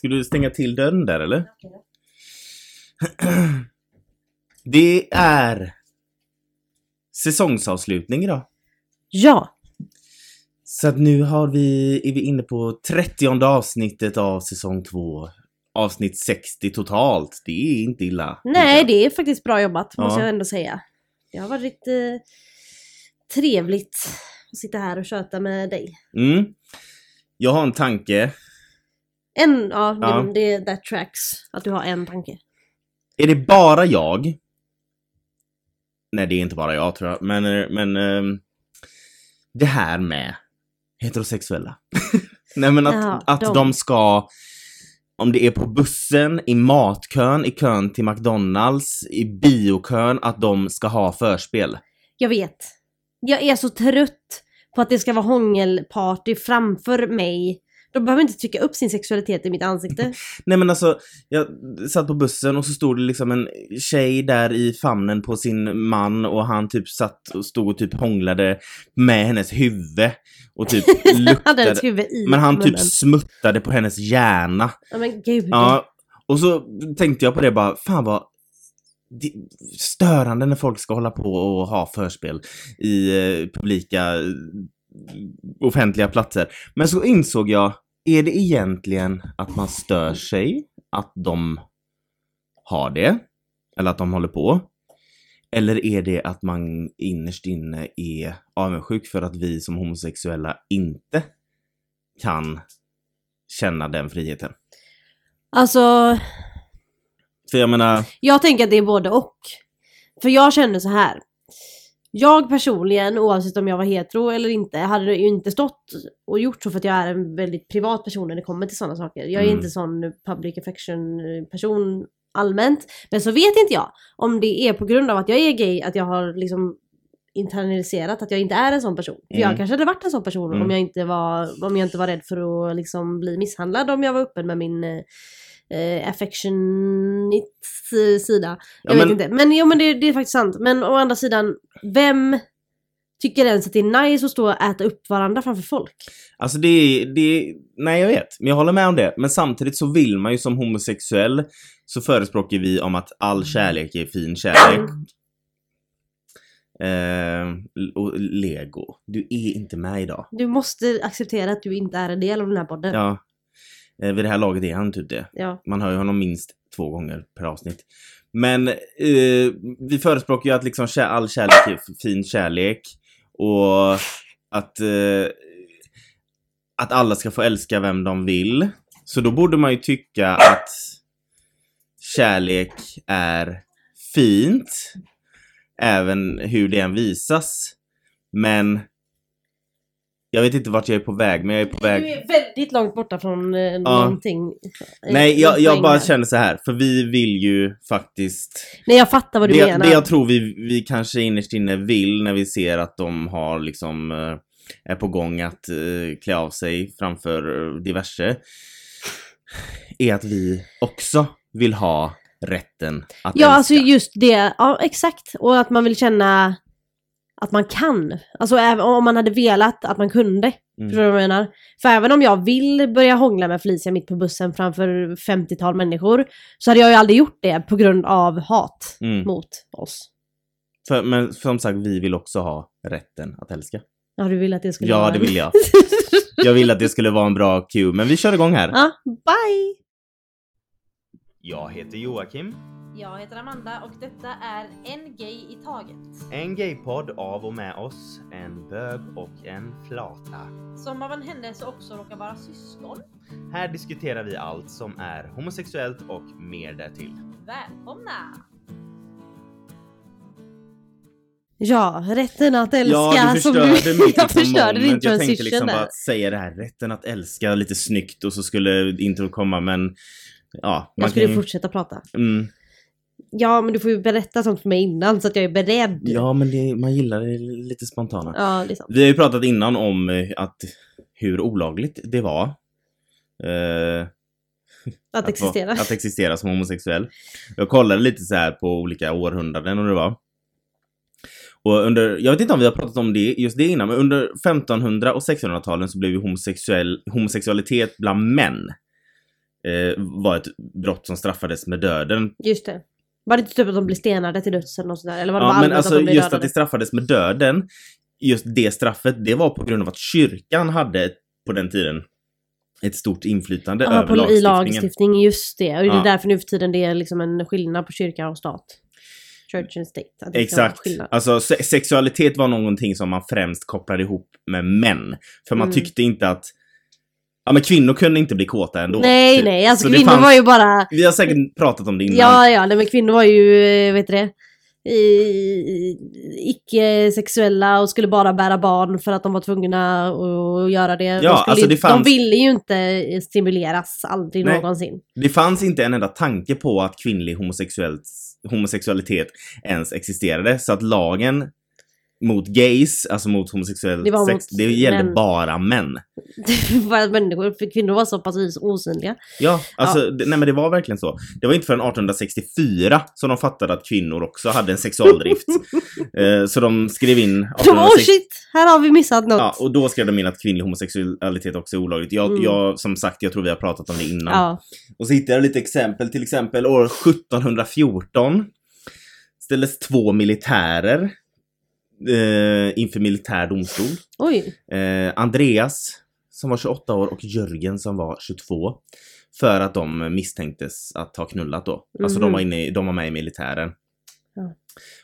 Ska du stänga till dörren där eller? Det är säsongsavslutning idag. Ja, Så att nu har vi, är vi inne på 30 avsnittet av säsong 2. Avsnitt 60 totalt. Det är inte illa. nej det är faktiskt bra jobbat måste Ja. jag ändå säga. Det har varit eh, trevligt att sitta här och köta med dig. Mm. Jag har en tanke. En, ja, Ja. Det, det that tracks. Att du har en tanke. Är det bara jag? Nej, det är inte bara jag tror jag. Men, eh, men ehm, det här med heterosexuella. Nej men att, Ja, att de. de ska, om det är på bussen, i matkön, i kön till McDonalds, i biokön, att de ska ha förspel. Jag vet. Jag är så trött på att det ska vara hångelparty framför mig. De behöver inte trycka upp sin sexualitet i mitt ansikte. Nej men alltså, jag satt på bussen och så stod det liksom en tjej där i famnen på sin man och han typ satt och stod och typ hånglade med hennes huvud och typ luktade. ett huvud i Men han typ munnen. smuttade på hennes hjärna. Ja men gud. Ja, och så tänkte jag på det bara, fan vad störande när folk ska hålla på och ha förspel i eh, publika offentliga platser. Men så insåg jag, är det egentligen att man stör sig att de har det? Eller att de håller på? Eller är det att man innerst inne är avundsjuk för att vi som homosexuella inte kan känna den friheten? Alltså, För jag menar, jag tänker att det är både och. För jag känner så här. Jag personligen, oavsett om jag var hetero eller inte, hade ju inte stått och gjort så för att jag är en väldigt privat person när det kommer till sådana saker. Jag är Mm. inte sån public affection person allmänt. Men så vet inte jag om det är på grund av att jag är gay att jag har liksom internaliserat att jag inte är en sån person. För Mm. jag kanske hade varit en sån person Mm. om, jag inte var, om jag inte var rädd för att liksom bli misshandlad om jag var öppen med min eh, affectionate eh, sida. Jag Ja, vet men- inte. Men jo men det, det är faktiskt sant. Men å andra sidan, vem tycker ens att det är nice att stå och äta upp varandra framför folk? Alltså det är, det är, nej jag vet, men jag håller med om det. Men samtidigt så vill man ju som homosexuell så förespråkar vi om att all kärlek är fin kärlek. Eh, och Lego, du är inte med idag. Du måste acceptera att du inte är en del av den här podden. Ja. Eh, vid det här laget är han typ det. Ja. Man hör ju honom minst två gånger per avsnitt. Men eh, vi förespråkar ju att liksom kä- all kärlek är fin kärlek. Och att, eh, att alla ska få älska vem de vill. Så då borde man ju tycka att kärlek är fint. Även hur det än visas. Men jag vet inte vart jag är på väg, men jag är på väg... Du är väldigt långt borta från eh, någonting. eh, Nej, jag, jag poäng bara känner så här, för vi vill ju faktiskt... Nej, jag fattar vad du Det, menar. det jag tror vi, vi kanske innerst inne vill när vi ser att de har liksom eh, är på gång att eh, klä av sig framför eh, diverse är att vi också vill ha rätten att Ja, älska. alltså just det. Ja, exakt. Och att man vill känna att man kan. Alltså även om man hade velat att man kunde. Mm. Förstår du vad jag menar? För även om jag vill börja hångla med Felicia mitt på bussen framför 50-tal människor så hade jag ju aldrig gjort det på grund av hat Mm. mot oss. För, men som sagt, vi vill också ha rätten att älska. Ja, du vill att det skulle Ja, vara det vill jag. Jag vill att det skulle vara en bra cue, men vi kör igång här. ja, bye! Jag heter Joakim. Jag heter Amanda och detta är En Gay i Taget. En gaypodd av och med oss, en bög och en flata. Som av en händelse också råkar vara syskon. Här diskuterar vi allt som är homosexuellt och mer därtill. Välkomna! Ja, rätten att älska Ja, du som förstörde du... mitt jag liksom, förstörde din moment. Jag tänkte transition liksom bara där. att säga det här, rätten att älska lite snyggt och så skulle intro komma men ja. Jag kan skulle ju- fortsätta prata. Mm, Ja, men du får ju berätta sånt för mig innan så att jag är beredd. ja men det, man gillar det lite spontana. Ja, det är sant. Vi har ju pratat innan om eh, att hur olagligt det var. eh, Att existera. Vara, att existera som homosexuell. Jag kollade lite så här på olika århundraden och det var. Och under, jag vet inte om vi har pratat om det, just det innan, men under 1500 och 1600-talen så blev ju homosexuell, homosexualitet bland män eh, var ett brott som straffades med döden. Just det. Var det inte typ att de blev stenade till döds eller något sånt där? Eller var det bara Ja, men allmänt alltså att de blev just att dödade? det straffades med döden, just det straffet, det var på grund av att kyrkan hade på den tiden ett stort inflytande Ja, över på, i lagstiftningen. lagstiftning, just det. Och det är Ja. därför nu för tiden det är liksom en skillnad på kyrka och stat. Church and state. Att Exakt. Alltså se sexualitet var någonting som man främst kopplade ihop med män. För man Mm. tyckte inte att Ja men kvinnor kunde inte bli kåta ändå. Nej, typ. nej, alltså Så kvinnor fanns- var ju bara... Vi har säkert pratat om det innan. Ja, ja, nej, men kvinnor var ju, eh, vet du det, icke-sexuella och skulle bara bära barn för att de var tvungna att göra det. de, Ja, alltså ju, det fanns- de ville ju inte stimuleras, aldrig Nej. någonsin. Det fanns inte en enda tanke på att kvinnlig homosexualitet ens existerade. Så att lagen mot gays, alltså mot homosexuell Det sex, mot det gällde män. bara män. Att människor, för kvinnor var så pass os- osynliga. Ja, alltså, Det, nej men det var verkligen så. Det var inte förrän 1864 som de fattade att kvinnor också hade en sexualdrift. eh, så de skrev in... De, oh 1860 shit, här har vi missat något. Ja, och då skrev de in att kvinnlig homosexualitet också är olagligt. Jag, Mm. jag, som sagt, jag tror vi har pratat om det innan. Ja. Och så hittade jag lite exempel. Till exempel år 1714 ställdes två militärer eh, inför militär domstol. Oj. Eh, Andreas, som var 28 år, och Jörgen, som var 22. För att de misstänktes att ha knullat då. Alltså de, Mhm. var inne, de var med i militären. Ja.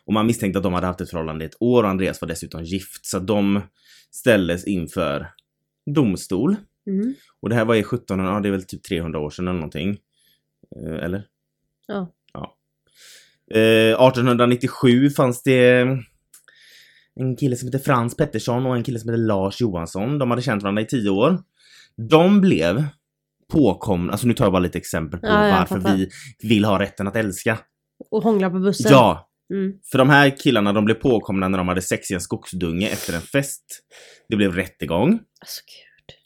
Och man misstänkte att de hade haft ett förhållande i ett år och Andreas var dessutom gift. Så de ställdes inför domstol. Mm. Och det här var i 17, ja det är väl typ 300 år sedan eller någonting. Eh, eller? Ja. Eh, 1897 fanns det en kille som heter Frans Pettersson och en kille som heter Lars Johansson. De hade känt varandra i 10 år. De blev påkomna, alltså nu tar jag bara lite exempel på Ja, varför fattar. vi vill ha rätten att älska. Och hångla på bussen. Ja, Mm. för de här killarna de blev påkomna när de hade sex i en skogsdunge efter en fest. Det blev rättegång. Alltså gud.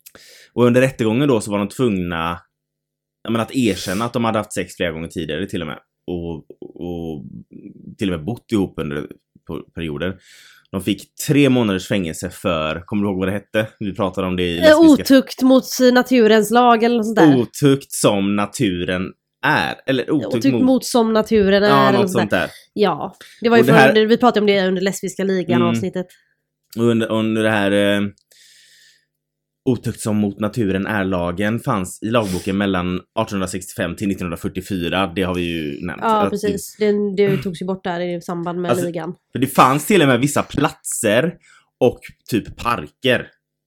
Och under rättegången då så var de tvungna menar, att erkänna att de hade haft sex flera gånger tidigare till och med. Och, och till och med bott ihop under perioder. De fick tre månaders fängelse för, kommer du ihåg vad det hette? Vi pratade om det i Eh, lesbiska. Otukt mot naturens lag eller något sånt där. Otukt som naturen är. Eller otukt, Otukt mot... mot som naturen är. Ja, eller något sånt där. där. Ja, det var ju det för, här- under, vi pratade om det under lesbiska ligan Mm. avsnittet. Och under, under det här eh, otukt som mot naturen är-lagen fanns i lagboken mellan 1865 till 1944. Det har vi ju nämnt. Ja, Att precis. Det, det togs ju bort där i samband med Alltså, ligan. För det fanns till och med vissa platser och typ parker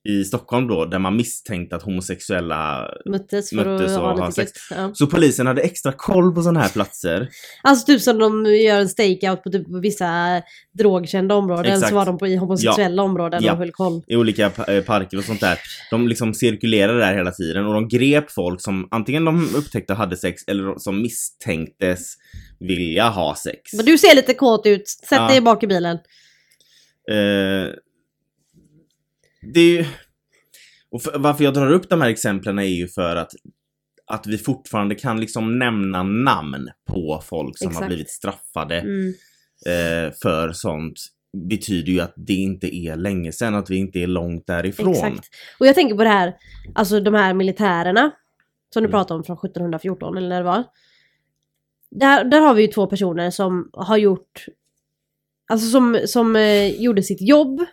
i Stockholm då där man misstänkte att homosexuella... Möttes möttes och ha sex. Ja. Så polisen hade extra koll på sådana här platser. Alltså typ som de gör en stakeout på typ vissa drogkända områden. Exakt. Så var de på i homosexuella områden Ja. och höll koll. i olika eh, parker och sånt där. De liksom cirkulerade där hela tiden och de grep folk som antingen de upptäckte hade sex eller som misstänktes vilja ha sex. Men du ser lite kåt ut. Sätt Ja. dig bak i bilen. Eh, det är ju... Och för, varför jag drar upp de här exemplen är ju för att att vi fortfarande kan liksom nämna namn på folk som har Exakt. blivit straffade Mm. eh, för sånt betyder ju att det inte är länge sedan, att vi inte är långt därifrån. Exakt. Och jag tänker på det här, alltså de här militärerna. Som du Mm. pratade om från 1714 eller det var. Där, där har vi ju två personer som har gjort, alltså som, som eh, gjorde sitt jobb.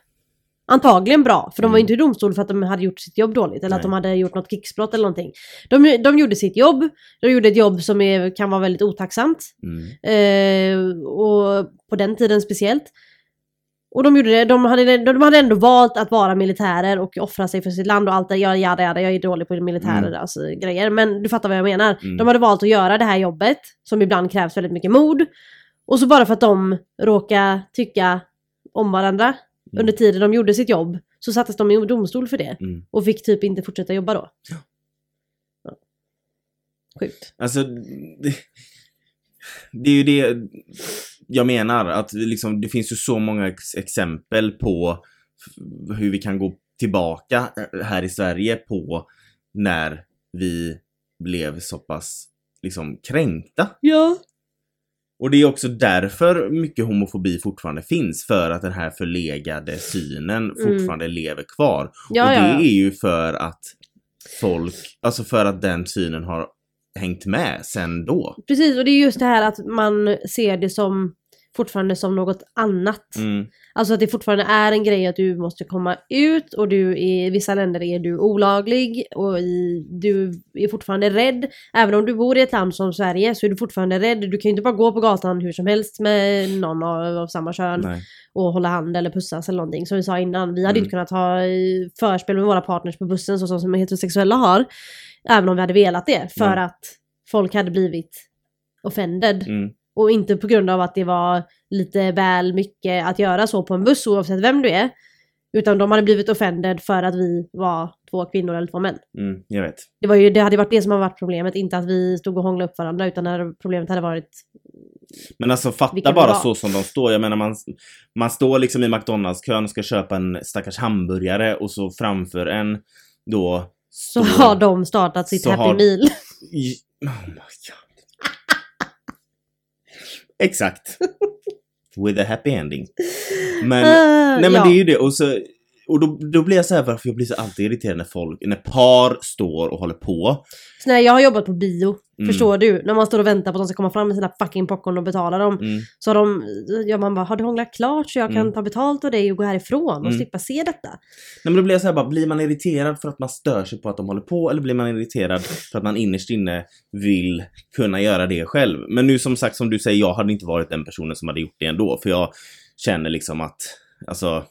Antagligen bra, för de var Mm. inte i domstol för att de hade gjort sitt jobb dåligt eller att Nej. de hade gjort något krigsbrott eller någonting. De, de gjorde sitt jobb, de gjorde ett jobb som är, kan vara väldigt otacksamt. Mm. Eh, och på den tiden speciellt. Och de gjorde det, de hade, de hade ändå valt att vara militärer och offra sig för sitt land och allt det, ja, ja, ja, jag är dålig på militärer, Mm. alltså grejer. Men du fattar vad jag menar. Mm. De hade valt att göra det här jobbet, som ibland krävs väldigt mycket mod. Och så bara för att de råkar tycka om varandra Mm. under tiden de gjorde sitt jobb, så sattes de i domstol för det. Mm. Och fick typ inte fortsätta jobba då. Ja. Ja. Sjukt. Alltså, det, det är ju det jag menar, att liksom, det finns ju så många ex exempel på hur vi kan gå tillbaka eh, här i Sverige på när vi blev så pass liksom kränkta. Ja. Och det är också därför mycket homofobi fortfarande finns, för att den här förlegade synen fortfarande lever kvar. Ja, och det ja, ja. är ju för att folk, alltså för att den synen har hängt med sen då. Precis, och det är just det här att man ser det som fortfarande som något annat. Mm. Alltså att det fortfarande är en grej att du måste komma ut och du i vissa länder är du olaglig och i, du är fortfarande rädd. Även om du bor i ett land som Sverige så är du fortfarande rädd. Du kan ju inte bara gå på gatan hur som helst med någon av, av samma kön Nej. och hålla hand eller pussas eller någonting. Som vi sa innan, vi hade Mm. inte kunnat ha eh, förspel med våra partners på bussen så som heterosexuella har. Även om vi hade velat det. För Mm. att folk hade blivit offended. Mm. Och inte på grund av att det var lite väl mycket att göra så på en buss oavsett vem du är. Utan de hade blivit offended för att vi var två kvinnor eller två män. Mm, jag vet. Det, var ju, det hade varit det som har varit problemet, inte att vi stod och hånglade upp varandra utan det- problemet hade varit... Men alltså fatta bara så som de står. Jag menar man, man står liksom i McDonalds-kön och ska köpa en stackars hamburgare och så framför en då Så står- har de startat sitt så Happy har- Meal. Oh my god. Exakt. With a happy ending. Men, Ah, nej men ja. det är ju det. Och, så, och då, då blir jag så här varför jag blir så alltid irriterad när folk, när par står och håller på. Så när jag har jobbat på bio, Mm. förstår du? När man står och väntar på att de ska komma fram med sina fucking popcorn och betala dem. Mm. Så har de, ja man bara, har du hånglat klart så jag kan Mm. ta betalt av dig och gå härifrån och Mm. slippa se detta? Nej men då blir jag så här bara, blir man irriterad för att man stör sig på att de håller på eller blir man irriterad för att man innerst inne vill kunna göra det själv? Men nu som sagt, som du säger, jag hade inte varit den personen som hade gjort det ändå för jag känner liksom att, alltså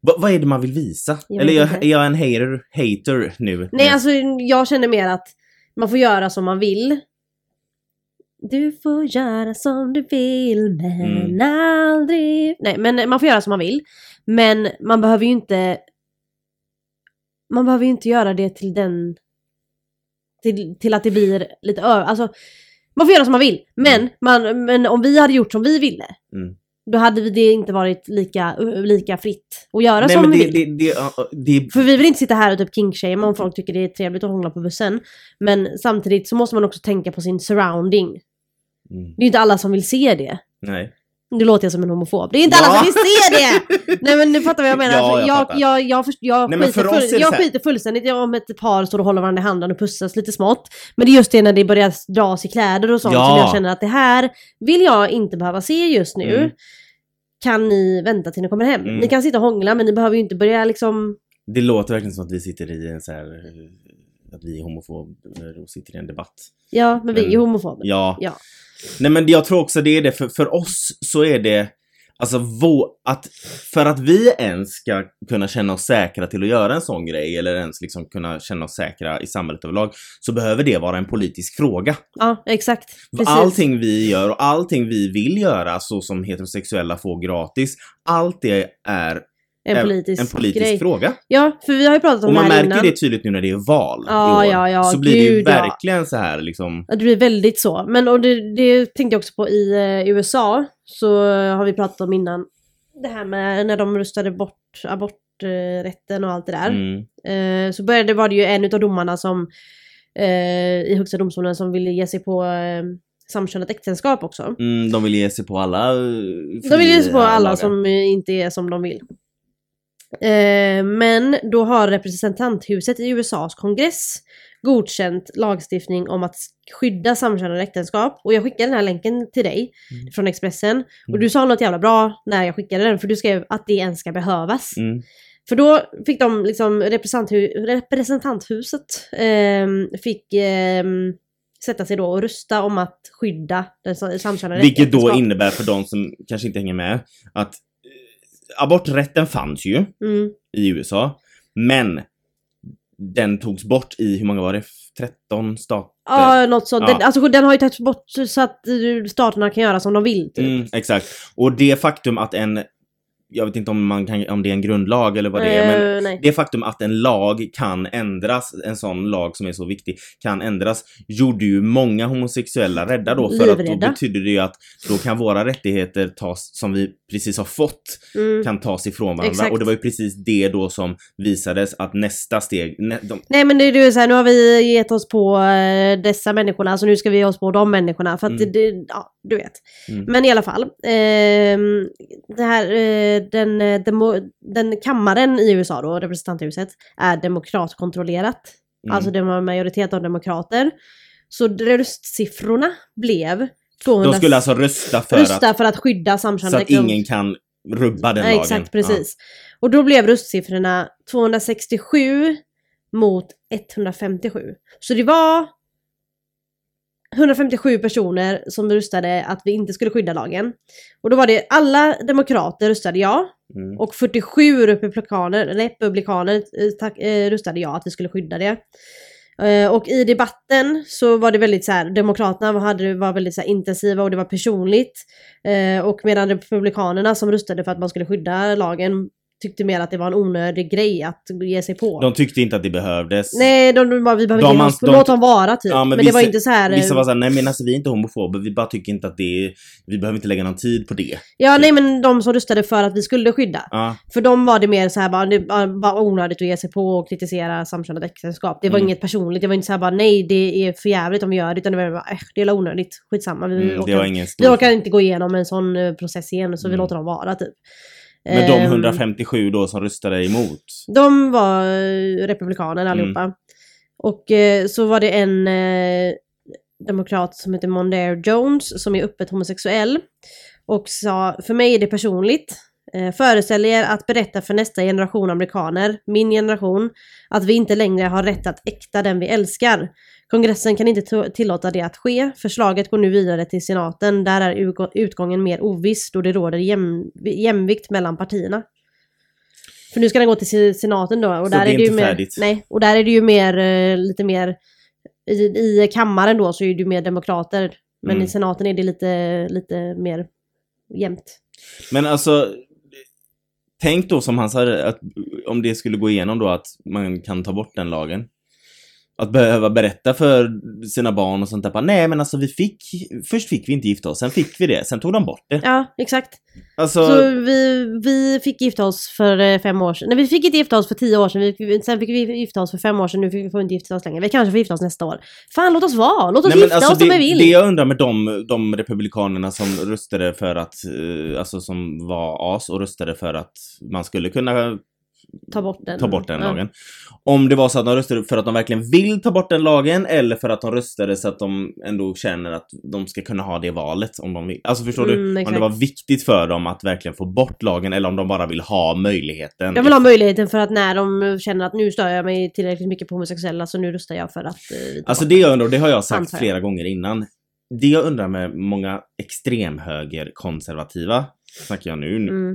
vad, vad är det man vill visa? Jag eller jag, är jag en hater, hater nu? Nej alltså jag känner mer att man får göra som man vill. Du får göra som du vill men Mm. aldrig... Nej men man får göra som man vill. Men man behöver ju inte... Man behöver ju inte göra det till den... Till, till att det blir lite. Alltså, man får göra som man vill. Men, Mm. man, men om vi hade gjort som vi ville. Mm. Då hade vi det inte varit lika, lika fritt att göra Nej som vi det, vill. det, det, För vi vill inte sitta här och typ kinkshamea om folk tycker det är trevligt att hångla på bussen. Men samtidigt så måste man också tänka på sin surrounding. mm, Det är ju inte alla som vill se det. nej. Nu låter jag som en homofob. Det är inte Ja. alla som vill se det! Nej men du fattar vad jag menar. Ja, Alltså, jag jag, fattar. jag, jag, först- jag, Nej, men skiter, full, jag skiter fullständigt om ett par står och håller varandra i handen och pussas lite smått. Men det är just det när det börjar dras i kläder och sånt Ja. som jag känner att det här vill jag inte behöva se just nu. Mm. Kan ni vänta till ni kommer hem? Mm. Ni kan sitta och hångla men ni behöver ju inte börja liksom Det låter verkligen som att vi sitter i en så här, eh, att vi är homofober och sitter i en debatt. Ja, men vi är Mm. homofober. Ja. Ja. Nej men jag tror också det är det, för, för oss så är det Alltså vå, att, för att vi ens ska kunna känna oss säkra till att göra en sån grej eller ens liksom kunna känna oss säkra i samhället överlag så behöver det vara en politisk fråga. Ja, exakt. Precis. Allting vi gör och allting vi vill göra så som heterosexuella får gratis, allt det är en politisk, en politisk grej. fråga. Ja, för vi har ju pratat om Och man det här märker innan. det tydligt nu när det är val Ja, i år. ja, ja, så blir det ju gud, ja. verkligen så här liksom. Ja, Det blir väldigt så. Men och det, det tänkte jag också på i eh, USA. Så har vi pratat om innan. Det här med när de röstade bort aborträtten och allt det där. Mm. Eh, så började, var det ju en av domarna som eh, i Högsta domstolen som ville ge sig på eh, samkönat äktenskap också. Mm, de vill ge sig på alla eh, De vill ge sig på alla lagar. som inte är som de vill. Eh, men då har representanthuset i USAs kongress godkänt lagstiftning om att skydda samkönade äktenskap. Och jag skickade den här länken till dig Mm. från Expressen. Och Mm. du sa något jävla bra när jag skickade den, för du skrev att det ens ska behövas. Mm. För då fick de liksom representanthu- representanthuset ehm, fick ehm, sätta sig då och rösta om att skydda den sa- samkönade Vilket då innebär för de som kanske inte hänger med att eh, aborträtten fanns ju Mm. i USA, men den togs bort i, hur många var det? 13 stater? Ja, något sånt. Ja. Den, alltså, den har ju tagits bort så att staterna kan göra som de vill. Typ. Mm, exakt. Och det faktum att en, jag vet inte om, man kan, om det är en grundlag eller vad det är, men Eh, nej. det faktum att en lag kan ändras, en sån lag som är så viktig, kan ändras, gjorde ju många homosexuella rädda då. För att då betyder det ju att då kan våra rättigheter tas, som vi precis har fått, Mm. kan tas ifrån varandra. Exakt. Och det var ju precis det då som visades att nästa steg, nä, de, Nej men det är ju så här, nu har vi gett oss på eh, dessa människorna så nu ska vi ge oss på de människorna. För att Mm. det, ja, du vet. Mm. Men i alla fall. ehm, det här, eh, den, eh, demo, den kammaren i USA då, representanthuset, är demokratkontrollerat. Mm. Alltså det var en majoritet av demokrater. Så röstsiffrorna blev 200... De skulle alltså rösta för rösta att, för att skydda samkönade så att ingen kan rubba den Nej, lagen. exakt, precis. Och då blev röstsiffrorna 267 mot 157. Så det var 157 personer som röstade att vi inte skulle skydda lagen. Och då var det alla demokrater röstade ja. Mm. och 47 republikaner, republikaner eh, tack, eh, röstade ja att vi skulle skydda det. Eh, och i debatten så var det väldigt så här, demokraterna hade, var väldigt så här, intensiva och det var personligt. Eh, och medan republikanerna som röstade för att man skulle skydda lagen tyckte mer att det var en onödig grej att ge sig på. De tyckte inte att det behövdes. Nej, de, de bara, vi behöver De inte oss de- låt dem vara typ. Ja, men men det var vissa- inte så här... eh, Vissa var såhär, nej men alltså vi är inte homofober, vi bara tycker inte att det är, vi behöver inte lägga någon tid på det. Ja, nej men de som röstade för att vi skulle skydda. Ja, För dem var det mer så här bara, det var onödigt att ge sig på och kritisera samkönat äktenskap. Det var Mm. inget personligt, det var inte så här bara nej det är för jävligt om vi gör det. Utan det var bara, äh, det är onödigt, skitsamma. Vi, mm, det orkar, vi orkar inte gå igenom en sån eh, process igen så vi Mm. låter dem vara typ. Men de Ehm, 157 då som röstade emot. De var eh, republikaner allihopa. Mm. Och eh, så var det en eh, demokrat som heter Mondaire Jones som är öppet homosexuell. Och sa, för mig är det personligt. Eh, föreställ er att berätta för nästa generation amerikaner, min generation, att vi inte längre har rätt att äkta den vi älskar. Kongressen kan inte tillåta det att ske. Förslaget går nu vidare till senaten. Där är utgå- utgången mer oviss då det råder jäm- jämvikt mellan partierna. För nu ska den gå till se- senaten då. Och Så där det är är det ju mer? Nej, och där är det ju mer, eh, lite mer, i, i kammaren då så är det ju mer demokrater. Men Mm. i senaten är det lite, lite mer jämnt. Men alltså, tänk då som han sa, att om det skulle gå igenom då att man kan ta bort den lagen. Att behöva berätta för sina barn och sånt där. bara, Nej men alltså vi fick, först fick vi inte gifta oss, sen fick vi det, sen tog de bort det. Ja, exakt. Alltså, Så vi, vi fick gifta oss för eh, fem år sedan. Nej, vi fick inte gifta oss för tio år sedan. Vi, sen fick vi gifta oss för fem år sedan. Nu får vi inte gifta oss längre. Vi kanske får gifta oss nästa år. Fan, låt oss vara! Låt oss Nej, gifta alltså oss om det, vi vill! det jag undrar med de, de republikanerna som röstade för att, eh, alltså som var as och röstade för att man skulle kunna Ta bort den. ta bort den Ja. lagen. Om det var så att de röstade för att de verkligen vill ta bort den lagen eller för att de röstade så att de ändå känner att de ska kunna ha det valet om de vill. Alltså förstår Mm, du? Om exakt. det var viktigt för dem att verkligen få bort lagen eller om de bara vill ha möjligheten. Jag vill ha möjligheten för att när de känner att nu stör jag mig tillräckligt mycket på homosexuella så nu röstar jag för att eh, Alltså det jag undrar, det har jag sagt jag. flera gånger innan. Det jag undrar med många extremhögerkonservativa, snackar jag nu, Mm.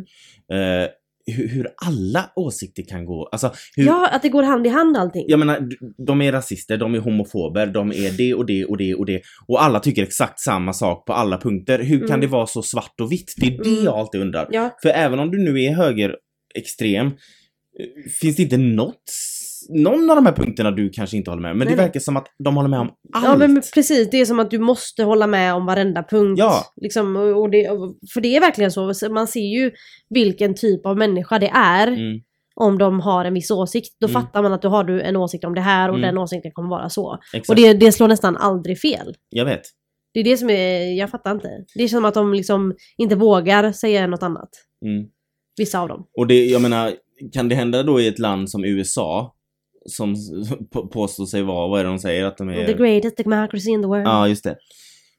eh, hur, hur alla åsikter kan gå. Alltså hur, Ja, att det går hand i hand allting. Jag menar, de är rasister, de är homofober, de är det och det och det och det. Och alla tycker exakt samma sak på alla punkter. Hur kan Mm. det vara så svart och vitt? Det är det Mm. jag alltid undrar. Ja, För även om du nu är högerextrem, eh, finns det inte något, någon av de här punkterna du kanske inte håller med om? Men Nej, det verkar som att de håller med om allt. ja men precis. Det är som att du måste hålla med om varenda punkt. Ja. Liksom, och det, för det är verkligen så. Så Man ser ju vilken typ av människa det är. Mm. Om de har en viss åsikt. Då Mm. fattar man att du har du en åsikt om det här och Mm. den åsikten kommer vara så. Exakt. Och det, det slår nästan aldrig fel. Jag vet. Det är det som är, jag fattar inte. Det är som att de liksom inte vågar säga något annat. Mm. Vissa av dem. Och det, jag menar, kan det hända då i ett land som USA, som på- påstår sig vara, vad är det de säger? Att de är... The greatest democracy in the world. Ja, just det.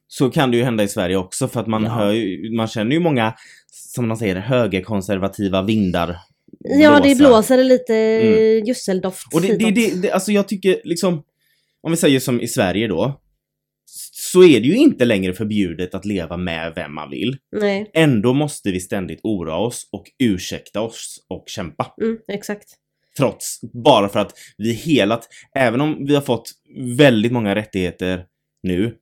Så kan det ju hända i Sverige också för att man Ja. hör ju, man känner ju många, som man säger, högerkonservativa vindar Ja, det blåsa. blåser lite Mm. gödseldoft Och det, det, det, det, alltså jag tycker liksom, om vi säger som i Sverige då, så är det ju inte längre förbjudet att leva med vem man vill. Nej, Ändå måste vi ständigt oroa oss och ursäkta oss och kämpa. mm, exakt. Trots, bara för att vi hela, t- även om vi har fått väldigt många rättigheter nu,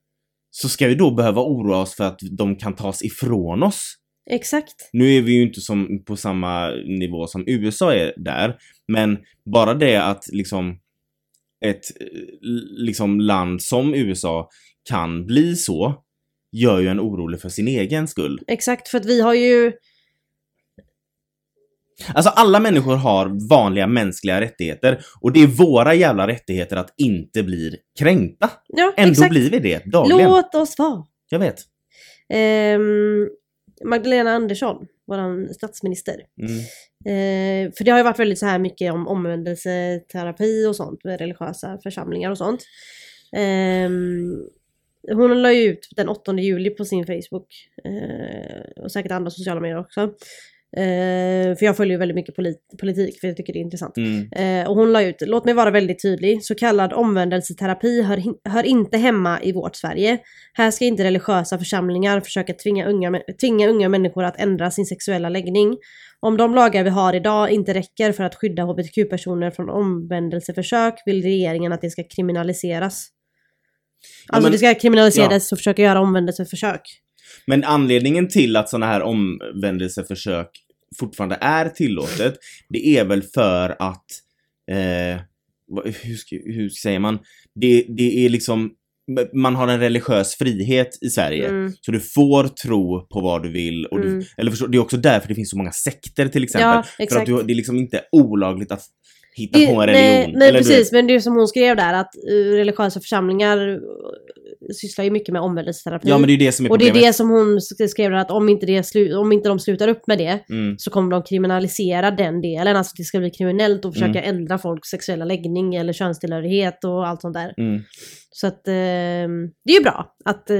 så ska vi då behöva oroa oss för att de kan tas ifrån oss. Exakt. Nu är vi ju inte som, på samma nivå som USA är där, men bara det att liksom ett liksom land som USA kan bli så, gör ju en orolig för sin egen skull. Exakt, för att vi har ju... Alltså alla människor har vanliga mänskliga rättigheter och det är våra jävla rättigheter att inte bli kränkta. Ja, Ändå exakt. blir vi det dagligen. Låt oss vara. Jag vet. Ehm, Magdalena Andersson, vår statsminister. Mm. Eh, för det har ju varit väldigt så här mycket om omvändelseterapi och sånt med religiösa församlingar och sånt. Ehm, hon la ju ut den 8 juli på sin Facebook. eh, och säkert andra sociala medier också. Eh, för jag följer ju väldigt mycket polit- politik för jag tycker det är intressant. Mm. Eh, och hon la ut, låt mig vara väldigt tydlig, så kallad omvändelseterapi hör, hin- hör inte hemma i vårt Sverige. Här ska inte religiösa församlingar försöka tvinga unga, tvinga unga människor att ändra sin sexuella läggning. Om de lagar vi har idag inte räcker för att skydda hbtq-personer från omvändelseförsök vill regeringen att det ska kriminaliseras. Ja, Alltså men- det ska kriminaliseras och försöka göra omvändelseförsök. Men anledningen till att sådana här omvändelseförsök fortfarande är tillåtet, det är väl för att, eh, hur, hur säger man? Det, det är liksom, man har en religiös frihet i Sverige. Mm. Så du får tro på vad du vill. Och du, Mm. eller förstå, det är också därför det finns så många sekter till exempel. Ja, för att du, det är liksom inte olagligt att hitta Det- på en nej, religion. nej du precis, vet- men det är som hon skrev där att uh, religiösa församlingar sysslar ju mycket med omvändelseterapi. Ja men det är det som är och det är det som hon sk- skrev att om inte, det slu- om inte de slutar upp med det Mm. så kommer de kriminalisera den delen. Alltså det ska bli kriminellt att försöka Mm. ändra folks sexuella läggning eller könstillhörighet och allt sånt där. Mm. Så att eh, det är ju bra att eh,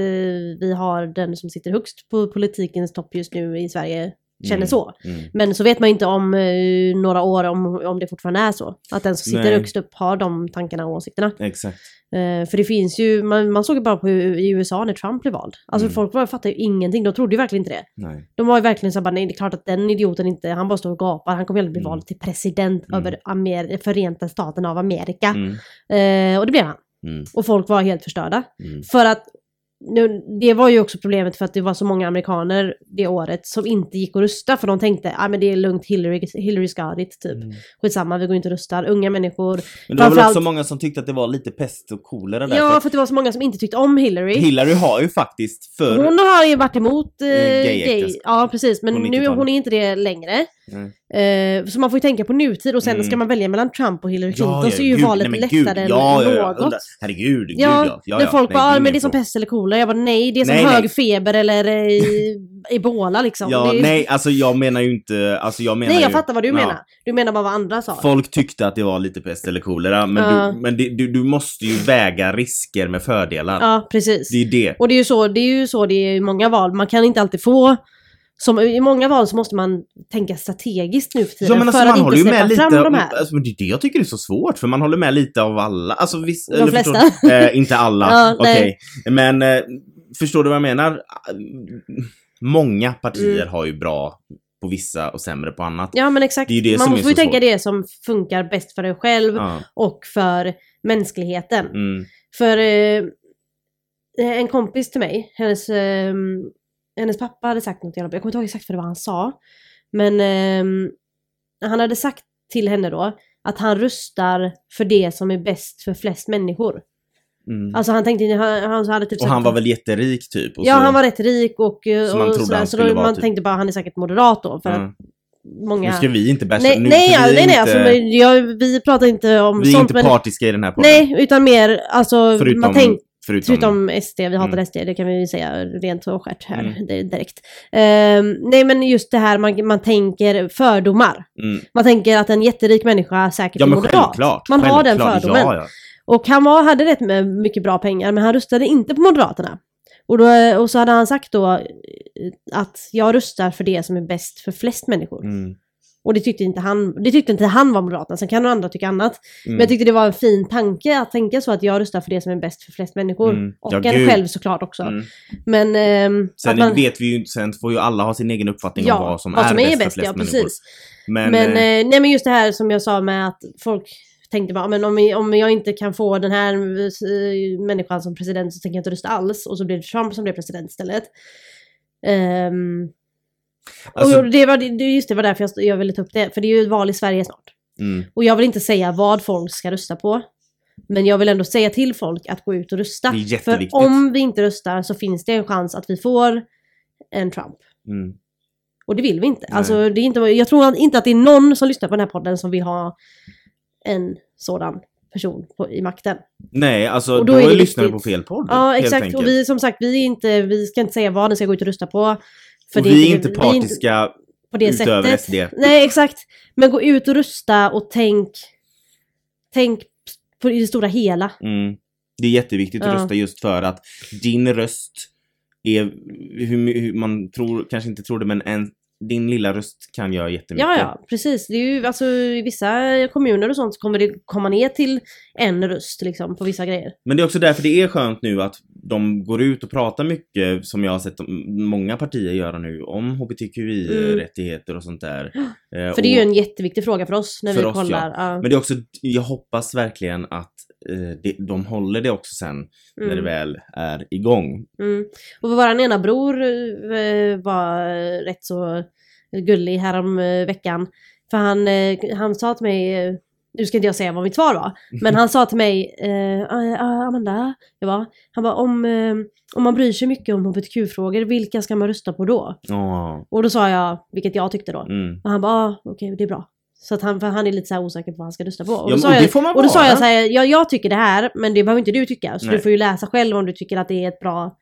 vi har den som sitter högst på politikens topp just nu i Sverige känner Mm. så. Mm. Men så vet man inte om eh, några år om, om det fortfarande är så. Att den som sitter Nej. högst upp har de tankarna och åsikterna. Exakt. Eh, för det finns ju, man, man såg ju bara på hur, i USA när Trump blev vald. Alltså Mm. folk var, fattade ju ingenting, de trodde ju verkligen inte det. Nej. De var ju verkligen så bara, nej det är klart att den idioten inte, han bara står och gapar, han kommer aldrig bli Mm. vald till president Mm. över Amer Förenta Staterna av Amerika. Mm. Eh, och det blev han. Mm. Och folk var helt förstörda. För att nu, det var ju också problemet för att det var så många amerikaner det året som inte gick att rösta för de tänkte ah, men det är lugnt, Hillary, Hillary got it, typ. Mm. Skitsamma, vi går inte och röstar. Unga människor. Men det var väl också många som tyckte att det var lite pest och kolera där. Ja, för för att det var så många som inte tyckte om Hillary. Hillary har ju faktiskt för... Hon har ju varit emot eh, gay-äktenskap. gay. Ja, precis. Men nu är 90-talet. hon inte det längre. Nej. Eh, så man får ju tänka på nutid och sen Mm. ska man välja mellan Trump och Hillary Clinton så är ju gud, valet nej, lättare än ja, ja, ja, något. undra- Herregud, gud Ja, ja. ja, när ja. folk Nej, bara, ah, är men det är som pest eller kolera. Jag bara, nej, det är som Nej, hög nej. feber eller eh, ebola liksom. Ja, är... nej, alltså jag menar ju inte, alltså jag menar Nej, jag ju, fattar vad du ja. menar. Du menar bara vad andra sa. Folk tyckte att det var lite pest eller kolera, men, Ja. du, men det, du, du måste ju väga risker med fördelar. Ja, precis. Det är ju det. Och det är ju så det är, ju så det är i många val. Man kan inte alltid få... Som, I många val så måste man tänka strategiskt nu för tiden Ja, men alltså, för man att håller inte ju med lite, de här. alltså, men det är det jag tycker är så svårt, för man håller med lite av alla. Alltså, viss, De flesta. Förstår, eh, inte alla, Ja, okej. nej. Men eh, förstår du vad jag menar? Många partier Mm. har ju bra på vissa och sämre på annat. Ja men exakt. Det är det man får ju tänka svårt. det som funkar bäst för en själv Ja. och för mänskligheten. Mm. För eh, en kompis till mig, hennes, eh, hennes pappa hade sagt något, jag kommer inte ihåg exakt vad det var han sa. Men eh, han hade sagt till henne då att han röstar för det som är bäst för flest människor. Mm. Alltså han tänkte, han, han hade typ och sagt han var väl jätterik typ? Och Ja, så, han var rätt rik och, Så man och sådär, han så då, man typ- tänkte bara han är säkert moderat då för Ja. att många... Nu ska vi inte basha. Nej, nu, nej, vi nej, nej, inte, alltså, men jag, vi pratar inte om vi är sånt inte men... partiska i den här podden. Nej, utan mer alltså, Förutom, man tänk, förutom, förutom SD, vi hatar Mm. SD, det kan vi ju säga rent och skärt här Mm. direkt. Ehm, nej men just det här man, man tänker fördomar. Mm. Man tänker att en jätterik människa säkert Ja är moderat. självklart. Man har den självklart, fördomen. Ja, ja. Och han var, hade rätt med mycket bra pengar men han röstade inte på Moderaterna. Och, då, och så hade han sagt då eh, att jag röstar för det som är bäst för flest människor. Mm. Och det tyckte inte han, det tyckte inte han var Moderaterna, sen kan andra tycka annat. Mm. Men jag tyckte det var en fin tanke att tänka så att jag röstar för det som är bäst för flest människor. Mm. Och Ja, en gud. själv såklart också. Mm. Men... ehm, Sen man, vet vi ju inte, sen får ju alla ha sin egen uppfattning ja, om vad som är bäst för flest ja människor. precis. Men, Men, eh, eh, nej men just det här som jag sa med att folk tänkte bara, men om, om jag inte kan få den här eh, människan som president så tänker jag inte rösta alls. Och så blir det Trump som blir president istället. Ehm, alltså, och det var, just det var därför jag, jag ville ta upp det. För det är ju val i Sverige snart. mm, Och jag vill inte säga vad folk ska rösta på. Men jag vill ändå säga till folk att gå ut och rösta. Det är För jätteviktigt. om vi inte röstar så finns det en chans att vi får en Trump. mm. Och det vill vi inte. Nej. Alltså, det är inte. Jag tror inte att det är någon som lyssnar på den här podden som vill ha en sådan person på, i makten. Nej, alltså Och då, då är lyssnar på fel podd. Ja, exakt. enkelt. Och vi som sagt, vi, är inte, vi ska inte säga vad ni ska gå ut och rösta på. För och det vi är inte vi partiska på det sättet. SD. Nej, exakt. Men gå ut och rösta och tänk, tänk på i det stora hela. Mm. Det är jätteviktigt att Ja. rösta just för att din röst är, hur, hur man tror, kanske inte tror det, men en, din lilla röst kan göra jättemycket. Ja, ja, precis. Det är ju, alltså, I vissa kommuner och sånt så kommer det komma ner till en röst liksom, på vissa grejer. Men det är också därför det är skönt nu att de går ut och pratar mycket, som jag har sett många partier göra nu, om hbtqi-rättigheter och sånt där. Eh, Mm. För det är ju en jätteviktig fråga för oss när För vi oss, kollar. Ja. Men det är också, jag hoppas verkligen att eh, de håller det också sen när det Mm. väl är igång. Mm. Och våran ena bror eh, var rätt så gullig härom eh, veckan. För han, han sa till mig, nu ska inte jag säga vad mitt svar var, men han sa till mig, "Ah, Amanda, jag bara, han bara om, om man bryr sig mycket om hbtq-frågor, vilka ska man rösta på då? Ja. Och då sa jag, vilket jag tyckte då. Mm. Och han bara, ah, okej det är bra. Så att han, för han är lite så osäker på vad han ska rösta på. Och Ja, då, sa men jag, får man och då sa jag så här, ja, jag tycker det här, men det behöver inte du tycka. Så Nej. du får ju läsa själv om du tycker att det är ett bra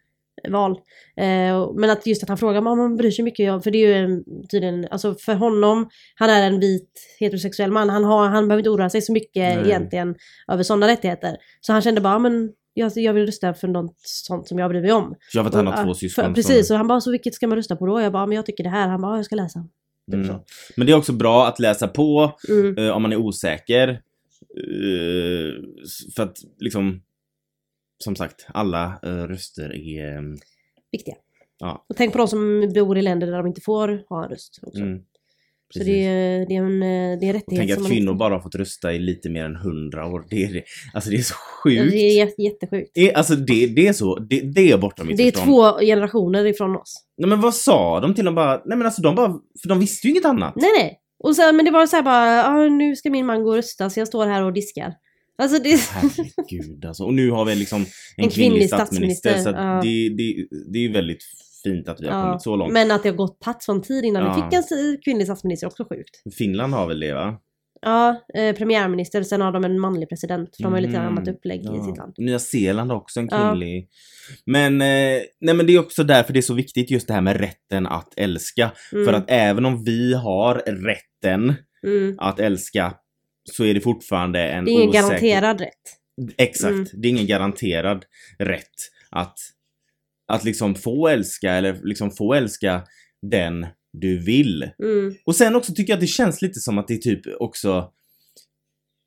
val. Eh, men att just att han frågar om man bryr sig mycket, ja, för det är ju en, tydligen, alltså för honom, han är en vit heterosexuell man, han, har, han behöver inte oroa sig så mycket Nej. egentligen över sådana rättigheter. Så han kände bara, men jag, jag vill rösta för något sånt som jag bryr mig om. Jag vet att han Och, har två ja, syskon. Precis, och han bara, så vilket ska man rösta på då? Jag bara, men jag tycker det här. Han bara, ja, jag ska läsa. Typ mm. Men det är också bra att läsa på Mm. eh, om man är osäker. Eh, för att liksom, som sagt, alla eh, röster är... eh, viktiga. Ja. Och tänk på de som bor i länder där de inte får ha en röst också. Mm, så precis. det är, det är en, eh, det är en rättighet tänk att kvinnor inte... bara har fått rösta i lite mer än hundra år. Det är. Alltså det är så sjukt. Det är jätte- jättesjukt. Det, alltså det, det är så, det, det är bortom mitt Det är två generationer ifrån oss. Nej men vad sa de till dem bara? Nej men alltså de bara, för de visste ju inget annat. Nej nej. Och sen, men det var så här bara, ah, nu ska min man gå och rösta så jag står här och diskar. Alltså det... Herregud alltså. Och nu har vi liksom en, En kvinnlig, kvinnlig statsminister. statsminister, Så ja. det, det, det är väldigt fint att vi har Ja, kommit så långt. Men att det har gått tagit sån tid innan Ja. vi fick en kvinnlig statsminister är också sjukt. Finland har väl det va? Ja, eh, premiärminister, sen har de en manlig president. För de har ju lite Mm, annat upplägg i Ja. sitt land. Nya Zeeland har också en Ja. kvinnlig. Men, eh, nej men det är också därför det är så viktigt just det här med rätten att älska. Mm, För att även om vi har rätten mm. att älska så är det fortfarande en Det är ingen osäker... garanterad rätt. Exakt, Mm. det är ingen garanterad rätt att, att liksom få älska eller liksom få älska den du vill. Mm. Och sen också tycker jag att det känns lite som att det är typ också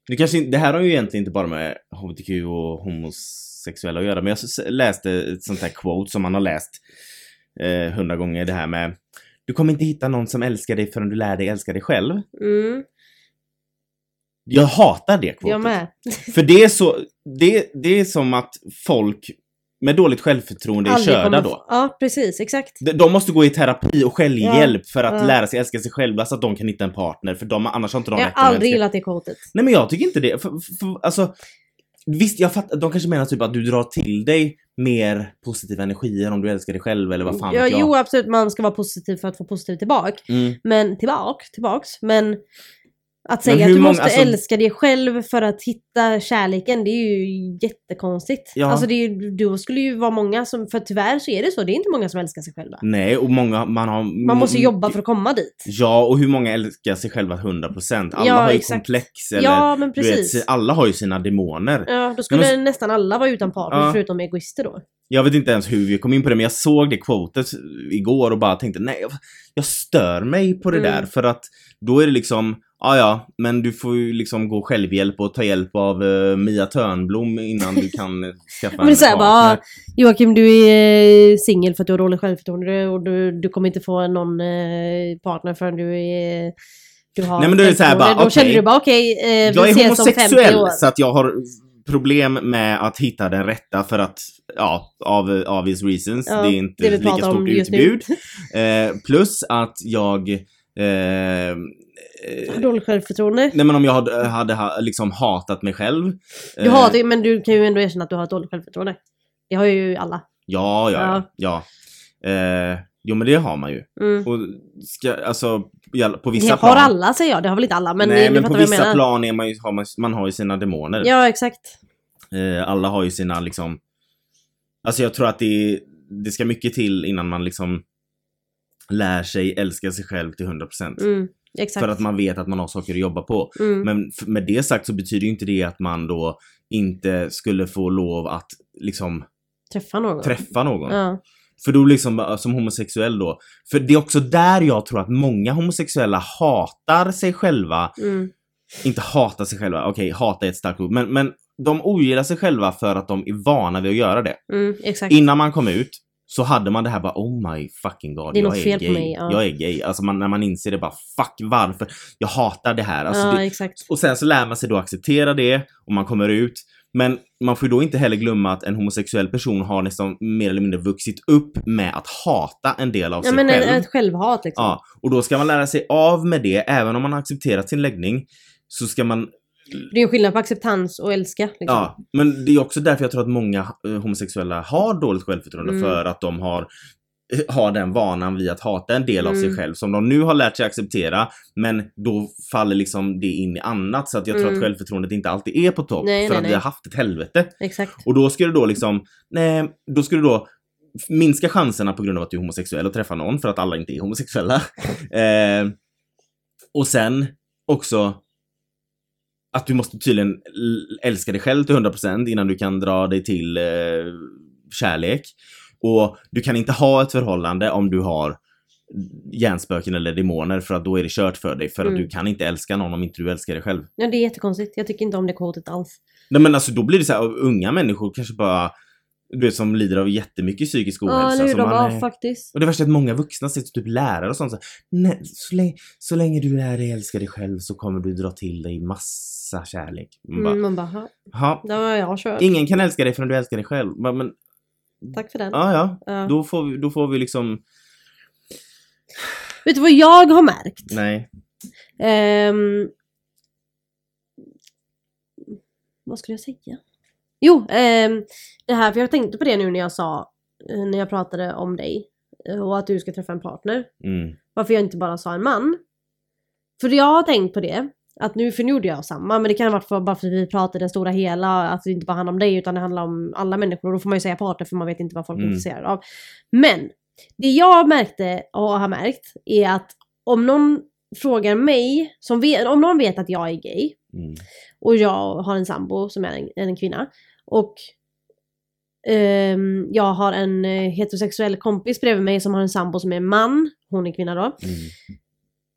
det, kanske, det här har ju egentligen inte bara med HBTQ och homosexuella att göra men jag läste ett sånt här quote som man har läst eh, hundra gånger det här med Du kommer inte hitta någon som älskar dig förrän du lär dig älska dig själv. Mm. Jag hatar det quotet. Jag med. För det är så, det, det är som att folk med dåligt självförtroende är körda då. Ja, precis. Exakt. De- De måste gå i terapi och självhjälp för att ja. lära sig älska sig själva så att de kan hitta en partner för de, annars har inte de Jag har aldrig gillat det quotet. Nej men jag tycker inte det. För, för, alltså, visst, jag fattar, de kanske menar typ att du drar till dig mer positiva energier om du älskar dig själv eller vad fan Ja, vet jag. jo, absolut. Man ska vara positiv för att få positivt tillbaka. Mm. Men tillbaka, tillbaks. Men att Men säga att du många- måste alltså- älska dig själv för att hitta kärleken, det är ju jättekonstigt. Ja. Alltså det är, ju- då skulle ju vara många som, för tyvärr så är det så, det är inte många som älskar sig själva. Nej, och många, man har... Man måste jobba för att komma dit. Ja, och hur många älskar sig själva 100%? Alla Ja, har ju exakt. komplex eller... Ja, men Du vet, precis. alla har ju sina demoner. Ja, då skulle Nej, nästan alla vara utan partner Ja. förutom egoister då. Jag vet inte ens hur vi kom in på det, men jag såg det quotet igår och bara tänkte nej, jag, jag stör mig på det Mm. där för att då är det liksom, ja ja, men du får ju liksom gå självhjälp och ta hjälp av eh, Mia Törnblom innan du kan eh, skaffa Men en såhär bara, partner. "Ah, Joakim du är eh, singel för att du har dåligt självförtroende och du, du kommer inte få någon eh, partner förrän du är du har Nej, men då är det så här självförtroende." bara, Då känner okej. du bara okej, eh, Jag vi är ses om 50 homosexuell år. så att jag har problem med att hitta den rätta för att, ja, av obvious reasons. Ja, det är inte det lika stort utbud. Eh, plus att jag eh, eh, Dåligt självförtroende. Nej men om jag hade, hade ha- liksom hatat mig själv. Du eh, har det, men du kan ju ändå erkänna att du har ett dåligt självförtroende. Det har ju alla. Ja, ja, ja. ja. Eh, jo men det har man ju. Mm. Och ska, alltså, på Det vissa har plan. alla säger jag, det har väl inte alla men Nej men på vissa plan är man ju, har man, man har ju sina demoner. Ja exakt. Eh, alla har ju sina liksom... Alltså jag tror att det, det ska mycket till innan man liksom lär sig älska sig själv till 100%. Mm. exakt. För att man vet att man har saker att jobba på. mm. Men med det sagt så betyder ju inte det att man då inte skulle få lov att liksom Träffa någon. träffa någon. Ja. För då liksom äh, som homosexuell då. För det är också där jag tror att många homosexuella hatar sig själva. Mm. Inte hatar sig själva, okej hata är ett starkt ord. Men, men de ogillar sig själva för att de är vana vid att göra det. Mm. Innan man kom ut så hade man det här bara oh my fucking god, Det är jag är fel på gay. mig, ja. Jag är gay. Alltså man, när man inser det bara fuck varför? Jag hatar det här. Alltså, ja, det, och sen så lär man sig då acceptera det och man kommer ut. Men man får ju då inte heller glömma att en homosexuell person har nästan mer eller mindre vuxit upp med att hata en del av Ja sig men själv. ett, ett självhat liksom. Ja, och då ska man lära sig av med det, även om man har accepterat sin läggning. Så ska man, Det är en skillnad på acceptans och älska. Liksom. ja, men det är också därför jag tror att många eh, homosexuella har dåligt självförtroende Mm. för att de har har den vanan vid att hata en del av sig Mm. själv som de nu har lärt sig acceptera men då faller liksom det in i annat så att jag tror Mm. att självförtroendet inte alltid är på topp Nej, för nej, att vi nej. har haft ett helvete. Exakt. Och då skulle då liksom, nej, då skulle då minska chanserna på grund av att du är homosexuell och träffa någon för att alla inte är homosexuella. eh, och sen också att du måste tydligen älska dig själv till 100% innan du kan dra dig till eh, kärlek. Och du kan inte ha ett förhållande om du har hjärnspöken eller demoner för att då är det kört för dig för att Mm. du kan inte älska någon om inte du älskar dig själv. Ja det är jättekonstigt. Jag tycker inte om det kvotet alls. Nej men alltså då blir det så här, unga människor kanske bara, du vet som lider av jättemycket psykisk Ja ohälsa. eller hur, som man är- faktiskt. och det värsta är att många vuxna säger typ lärare och sånt så, Nej, så, länge, så länge du lär dig älska dig själv så kommer du dra till dig massa kärlek. Man bara, Mm, man bara, "Ha, "Ha, det jag kört. ingen kan älska dig förrän du älskar dig själv. Bara, Men Tack för den. ja, ja, Ja. då får vi, då får vi liksom, Vet du vad jag har märkt? nej. Ehm, vad skulle jag säga? Jo, ehm, det här, för jag tänkte på det nu när jag sa, eh, när jag pratade om dig eh, och att du ska träffa en partner. Mm, Varför jag inte bara sa en man. För jag har tänkt på det, att nu, för nu gjorde jag samma, men det kan ha varit för, bara för att vi pratade det stora hela, att det inte bara handlar om dig utan det handlar om alla människor. Och då får man ju säga partner för man vet inte vad folk är Mm. intresserade av. Men, det jag märkte och har märkt är att om någon frågar mig, som vet, om någon vet att jag är gay, mm, och jag har en sambo som är en, en kvinna. Och ehm, jag har en eh, heterosexuell kompis bredvid mig som har en sambo som är en man. Hon är kvinna då. mm,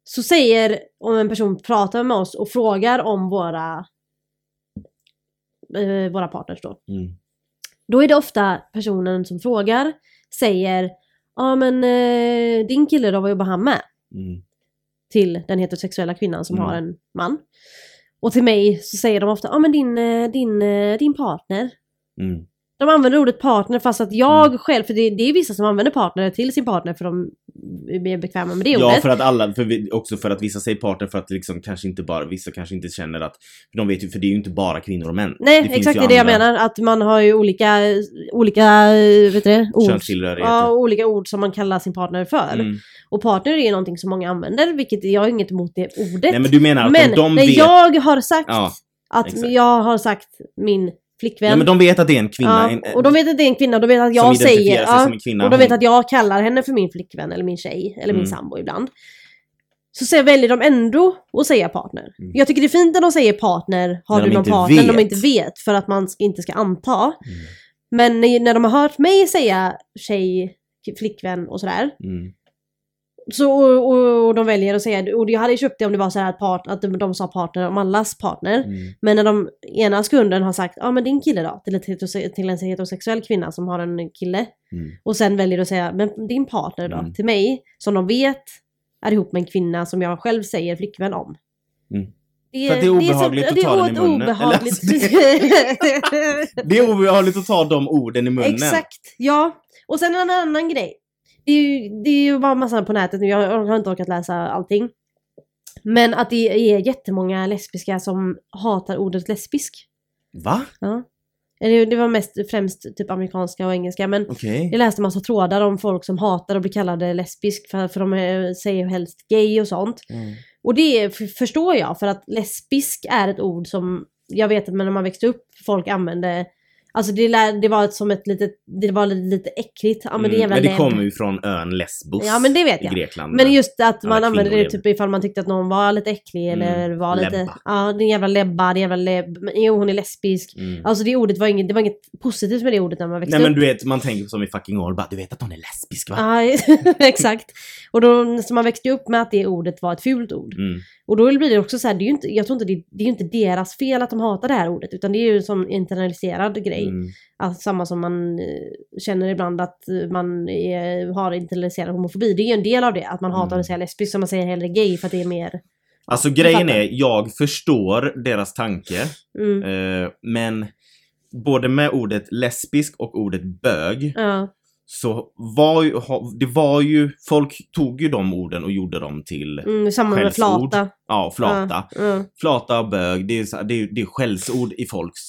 Så säger, om en person pratar med oss och frågar om våra eh, våra partners då. mm, Då är det ofta personen som frågar säger Ja men eh, din kille då, vad jobbar han med? mm, till den heterosexuella kvinnan som Mm. har en man. Och till mig så säger de ofta, ja men din, eh, din, eh, din partner. mm. De använder ordet partner fast att jag Mm. själv, för det, det är vissa som använder partner till sin partner för de är bekväma med det Ja, ordet. för att alla, för vi, också för att vissa säger partner för att liksom kanske inte bara, vissa kanske inte känner att, för de vet ju, för det är ju inte bara kvinnor och män. Nej, det exakt ju det är det jag menar. Att man har ju olika, olika vet du, det, ord. Ja, olika ord som man kallar sin partner för. Mm. Och partner är någonting som många använder, vilket jag har inget emot det ordet. Nej men du menar att Men de när vet, jag har sagt Ja, att exakt. jag har sagt min flickvän. ja men de vet att det är en kvinna, Ja, en, och de vet att det är en kvinna, de vet att jag säger... Ja, och de vet att jag kallar henne för min flickvän eller min tjej eller min Mm. sambo ibland. Så så väljer de ändå att säga partner. Mm. Jag tycker det är fint när de säger partner, har du någon partner, när de vet. inte vet för att man inte ska anta. Mm. Men när, när de har hört mig säga tjej, flickvän och sådär. Så, och, och, och de väljer att säga, och jag hade köpt det om det var så här att, part, att de, de sa partner om allas partner. Mm. Men när de ena sekunden har sagt, ja men din kille då? Till, ett till en heterosexuell kvinna som har en kille. Mm. Och sen väljer att säga, men din partner då? Mm. Till mig, som de vet är ihop med en kvinna som jag själv säger flickvän om. Mm. Det För att det är obehagligt så, att det ta är den i munnen. Obehagligt. Det är obehagligt att ta de orden i munnen. Exakt, ja. Och sen en annan grej. Det är ju, det är ju bara massa på nätet nu, jag har inte orkat läsa allting. Men att det är jättemånga lesbiska som hatar ordet lesbisk. Va? Ja. Det var mest främst typ amerikanska och engelska men Okej. jag läste massa trådar om folk som hatar att bli kallade lesbisk för, för de är, säger helst gay och sånt. Mm. Och det förstår jag för att lesbisk är ett ord som jag vet att när man växte upp folk använde Alltså det, lär, det var som ett litet, det var lite, lite äckligt. Ja men det är Mm, jävla men det kommer ju från ön Lesbos Ja men det vet i jag. Grekland. Men just att man använde det typ ifall man tyckte att någon var lite äcklig Mm, eller var lite... lebba. Ja, din jävla lebba, din jävla lebb. Men Jo, hon är lesbisk. Mm. Alltså det ordet var inget, det var inget positivt med det ordet när man växte Nej men upp. du vet, man tänker som i fucking år, bara du vet att hon är lesbisk va? Ja, exakt. Och då, så man växte upp med att det ordet var ett fult ord. Mm. Och då blir det också så här, det är ju inte, jag tror inte det, det är ju inte deras fel att de hatar det här ordet, utan det är ju sån internaliserad grej. Mm. Alltså, samma som man eh, känner ibland att eh, man är, har internaliserad homofobi. Det är ju en del av det, att man hatar Mm. att säga lesbisk, så man säger hellre gay för att det är mer... Alltså grejen är, jag förstår deras tanke, Mm. eh, men både med ordet lesbisk och ordet bög Ja, så var ju, det var ju, folk tog ju de orden och gjorde dem till, mm, samma med Skällsord. flata. ja, flata. Ja, ja, Flata och bög, det är, det är, det är skällsord i folks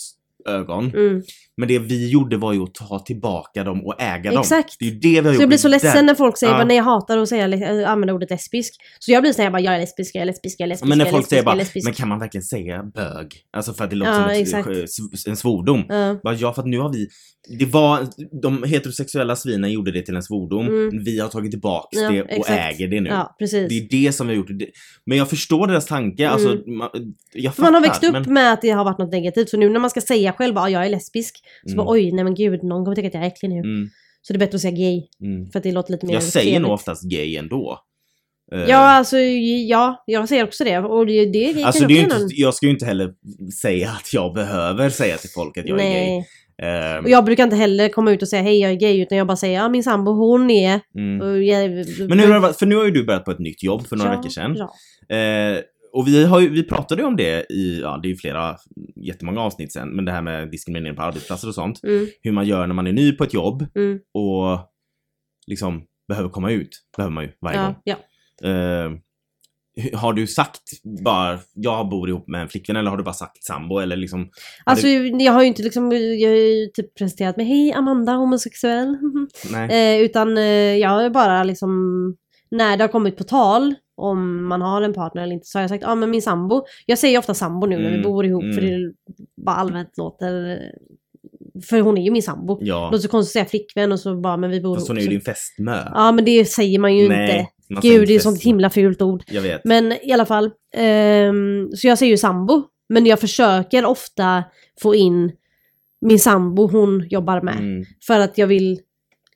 ögon. mm. Men det vi gjorde var ju att ta tillbaka dem och äga dem. Exakt. Det är ju det vi har Så gjort. jag blir så ledsen när folk säger Ja. nej jag hatar att säga, äh, använda ordet lesbisk. Så jag blir såhär, jag bara, jag är lesbisk, jag är lesbisk, jag är lesbisk, Men när folk lesbisk, säger bara, lesbisk. men kan man verkligen säga bög? Alltså för att det låter Ja, som ett, exakt. en svordom. Ja. Bara, ja, för att nu har vi... Det var... De heterosexuella svinen gjorde det till en svordom. Mm. Vi har tagit tillbaks Ja, det och exakt. äger det nu. ja, precis. Det är det som vi har gjort. Men jag förstår deras tanke. Alltså, man, jag För man har fattar, växt upp men- med att det har varit något negativt, så nu när man ska säga själv att jag är lesbisk, så Mm. bara oj, nej men gud, någon kommer tycka att jag är äcklig nu. Mm, Så det är bättre att säga gay, mm. för att det låter lite mer Jag säger trevligt. nog oftast gay ändå. Eh, Ja, alltså ja, jag säger också det. Och det, det, det Alltså det är inte, någon- jag ska ju inte heller säga att jag behöver säga till folk att jag är gay. Nej. Eh, Och jag brukar inte heller komma ut och säga hej jag är gay, utan jag bara säger ja min sambo hon är... mm. Jag, Men hur har? För nu har ju du börjat på ett nytt jobb för några ja, veckor sedan. Ja. Eh, och vi, har ju, vi pratade ju om det i, ja det är ju flera, jättemånga avsnitt sen, men det här med diskriminering på arbetsplatser och sånt. Mm, Hur man gör när man är ny på ett jobb mm, och liksom behöver komma ut. Behöver man ju varje gång. ja, ja. Eh, hur- har du sagt bara, jag bor ihop med en flickvän eller har du bara sagt sambo eller liksom? Alltså du, jag har ju inte liksom, jag har ju typ presenterat mig, hej Amanda, homosexuell. eh, utan eh, jag har bara liksom, när det har kommit på tal om man har en partner eller inte så har jag sagt, ja men min sambo. Jag säger ofta sambo nu när vi Mm, bor ihop för mm. det bara allmänt låter, för hon är ju min sambo. Ja. låter så konstigt att säga flickvän och så bara, men vi bor Fast ihop. hon är ju din fästmö. Ja men det säger man ju inte. Nej, man säger Gud, inte det är ett sånt himla fult ord. Jag vet. Men i alla fall, ehm, så jag säger ju sambo. Men jag försöker ofta få in min sambo hon jobbar med. Mm. För att jag vill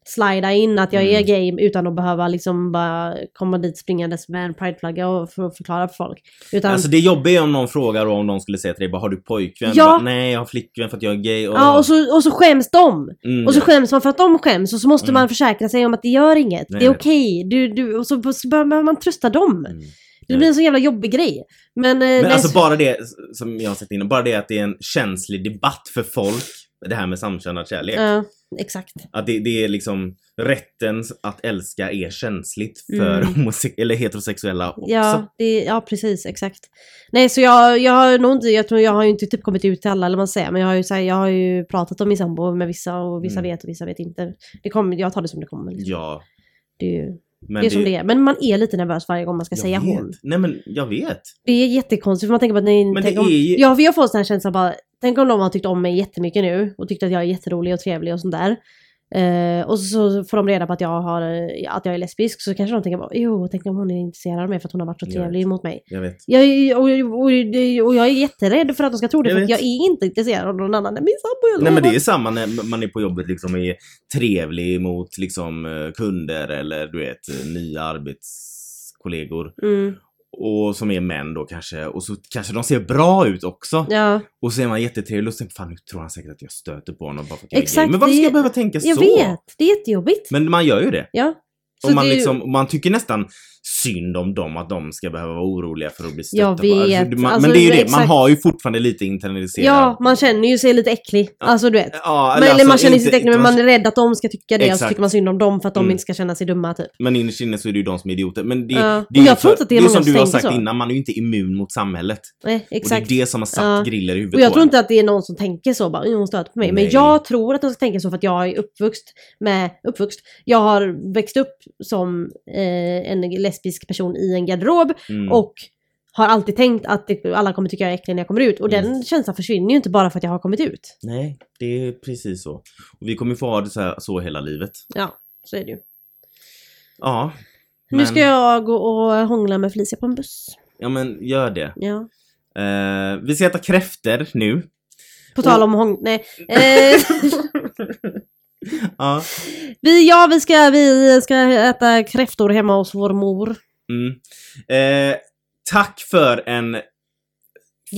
slida in att jag är Mm. gay utan att behöva liksom bara komma dit springandes med en prideflagga och för att förklara för folk. Utan, Alltså det jobbiga är om någon frågar och om någon skulle säga till dig bara, har du pojkvän? Ja. Bara, Nej, jag har flickvän för att jag är gay. Och, ja, och så, och så skäms de. Mm, Och så skäms man för att de skäms och så måste Mm. man försäkra sig om att det gör inget. Nej, det är okej. Du, du, och så, så behöver man trösta dem. Mm. Det blir en så jävla jobbig grej. Men, eh, Men alltså så- bara det, som jag har sett innan, bara det att det är en känslig debatt för folk, det här med samkönad kärlek. Ja, exakt. Att det, det är liksom rätten att älska är känsligt för Mm. eller heterosexuella också. Ja, det, ja, precis, exakt. Nej, så jag, jag har nog inte, jag tror jag har ju inte typ kommit ut till alla, eller vad man säger, men jag har ju, så här, jag har ju pratat om min sambo med vissa och vissa Mm. vet och vissa vet inte. Det kommer, jag tar det som det kommer. Liksom. Ja. Det är ju Men det är som det är. Men man är lite nervös varje gång man ska jag säga vet. hon. Nej men jag vet. Det är jättekonstigt för man tänker på att nej, Men det om, är ju- Ja, för jag får sån här känsla bara, tänk om de har tyckt om mig jättemycket nu och tyckt att jag är jätterolig och trevlig och sånt där. Eh, och så får de reda på att jag, har, att jag är lesbisk så kanske de tänker jo, tänk om hon är intresserad av mig för att hon har varit så trevlig mot mig. Jag vet. Jag, och, och, och, och jag är jätterädd för att de ska tro det, Jag för att jag är inte intresserad av någon annan än min sambo. Nej men det är samma när man är på jobbet liksom är trevlig mot liksom eh, kunder eller du vet eh, nya arbetskollegor. Mm, Och som är män då kanske. Och så kanske de ser bra ut också. ja, Och så är man jättetrevlig och sen fan nu tror han säkert att jag stöter på honom bara för att jag är Exakt, gay. Men varför ska jag behöva tänka jag så? vet. Det är jättejobbigt. Men man gör ju det. Ja. Och man, är ju- liksom, man tycker nästan synd om dem, att de ska behöva vara oroliga för att bli stötta Jag. Alltså, vet. man, Alltså, men det är ju det, man exakt. har ju fortfarande lite internaliserat. ja, man känner ju sig lite äcklig. Ja. Alltså du vet. Ja, Men, eller alltså man känner sig inte äcklig, men man är rädd att de ska tycka det och så Exakt. tycker man synd om dem för att de Mm. inte ska känna sig dumma typ. Men innerst inne så är det ju de som är idioter. Men det, Ja. det är jag tror inte att det är det är som du har sagt så. innan, man är ju inte immun mot samhället. Nej, exakt. Och det är det som har satt Ja. griller i huvudet Och jag tror inte att det är någon som tänker så, bara "Oj, hon stöter på mig. Men jag tror att de ska tänka så för att jag är uppvuxen med, uppvuxen, jag har växt upp som eh, en lesbisk person i en garderob Mm. och har alltid tänkt att det, alla kommer tycka jag är äcklig när jag kommer ut. Och Mm. den känslan försvinner ju inte bara för att jag har kommit ut. Nej, det är precis så. Och vi kommer få ha det så, här, så hela livet. Ja, så är det ju. Ja. Nu ska jag gå och hångla med Felicia på en buss. Ja men gör det. Ja. Eh, vi ska äta kräfter nu. På tal Och- om hång... Nej. Eh, Ja. vi, ja, vi ska, vi ska äta kräftor hemma hos vår mor. Mm. Eh, tack för en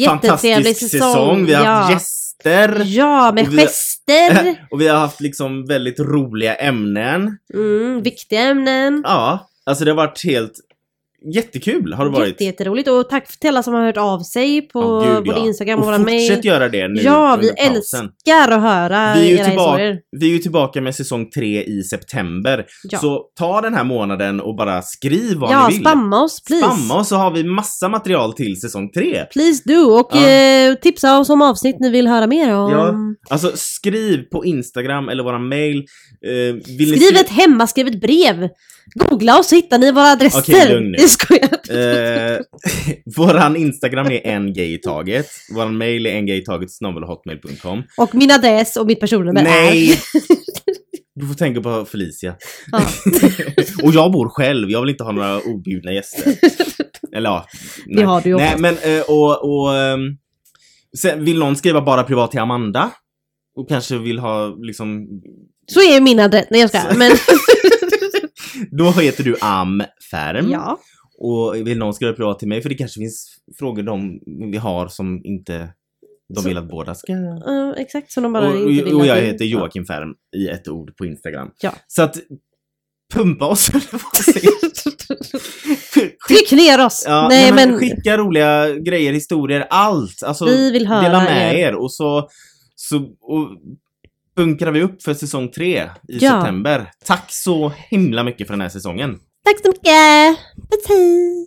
fantastisk säsong. säsong. Vi har haft ja. gäster. Ja, med Och vi har- gester. Och vi har haft liksom väldigt roliga ämnen. Mm, viktiga ämnen. Ja, alltså det har varit helt jättekul har det varit. Jätte, jätteroligt. Och tack till alla som har hört av sig på Ja, gud, både ja. Instagram och, och våra fortsätt mejl. göra det nu Ja, vi älskar att höra Vi är era tillbaka- historier. Vi är ju tillbaka med säsong tre i september. Ja, Så ta den här månaden och bara skriv vad ja ni vill. spamma oss please. Spamma och så har vi massa material till säsong tre. Please do. Och Ja. eh, tipsa oss om avsnitt ni vill höra mer om. Ja, Alltså skriv på Instagram eller våra mail. Eh, Skriv skri- ett hemmaskrivet brev. Googla oss så hittar ni våra adresser. Okej, lugn nu. Jag skojar. Eh, våran Instagram är en gay i taget. Våran mail är en gay i taget hotmail.com. Och min adress och mitt personnummer Nej! är... Du får tänka på Felicia. Ja. och jag bor själv, jag vill inte ha några objudna gäster. Eller ja. Det har du ju Nej men eh, och, och ehm, sen vill någon skriva bara privat till Amanda? Och kanske vill ha liksom Så är min adress. Nej jag skojar. Men Då heter du Amfärm. ja. Och vill någon skriva privat till mig? För det kanske finns frågor de vi har som inte de Så- vill att båda ska... eh, exakt. Så de bara Och, inte vill och, jag heter Joakim Färm i ett ord på Instagram. Ja. Så att pumpa oss Tryck ner oss! Ja, nej, men, men, skicka roliga grejer, historier, allt. Alltså, vi vill höra dela med er. er och så, så och bunkrar vi upp för säsong tre i Ja. september. Tack så himla mycket för den här säsongen. Tack så mycket! Hej!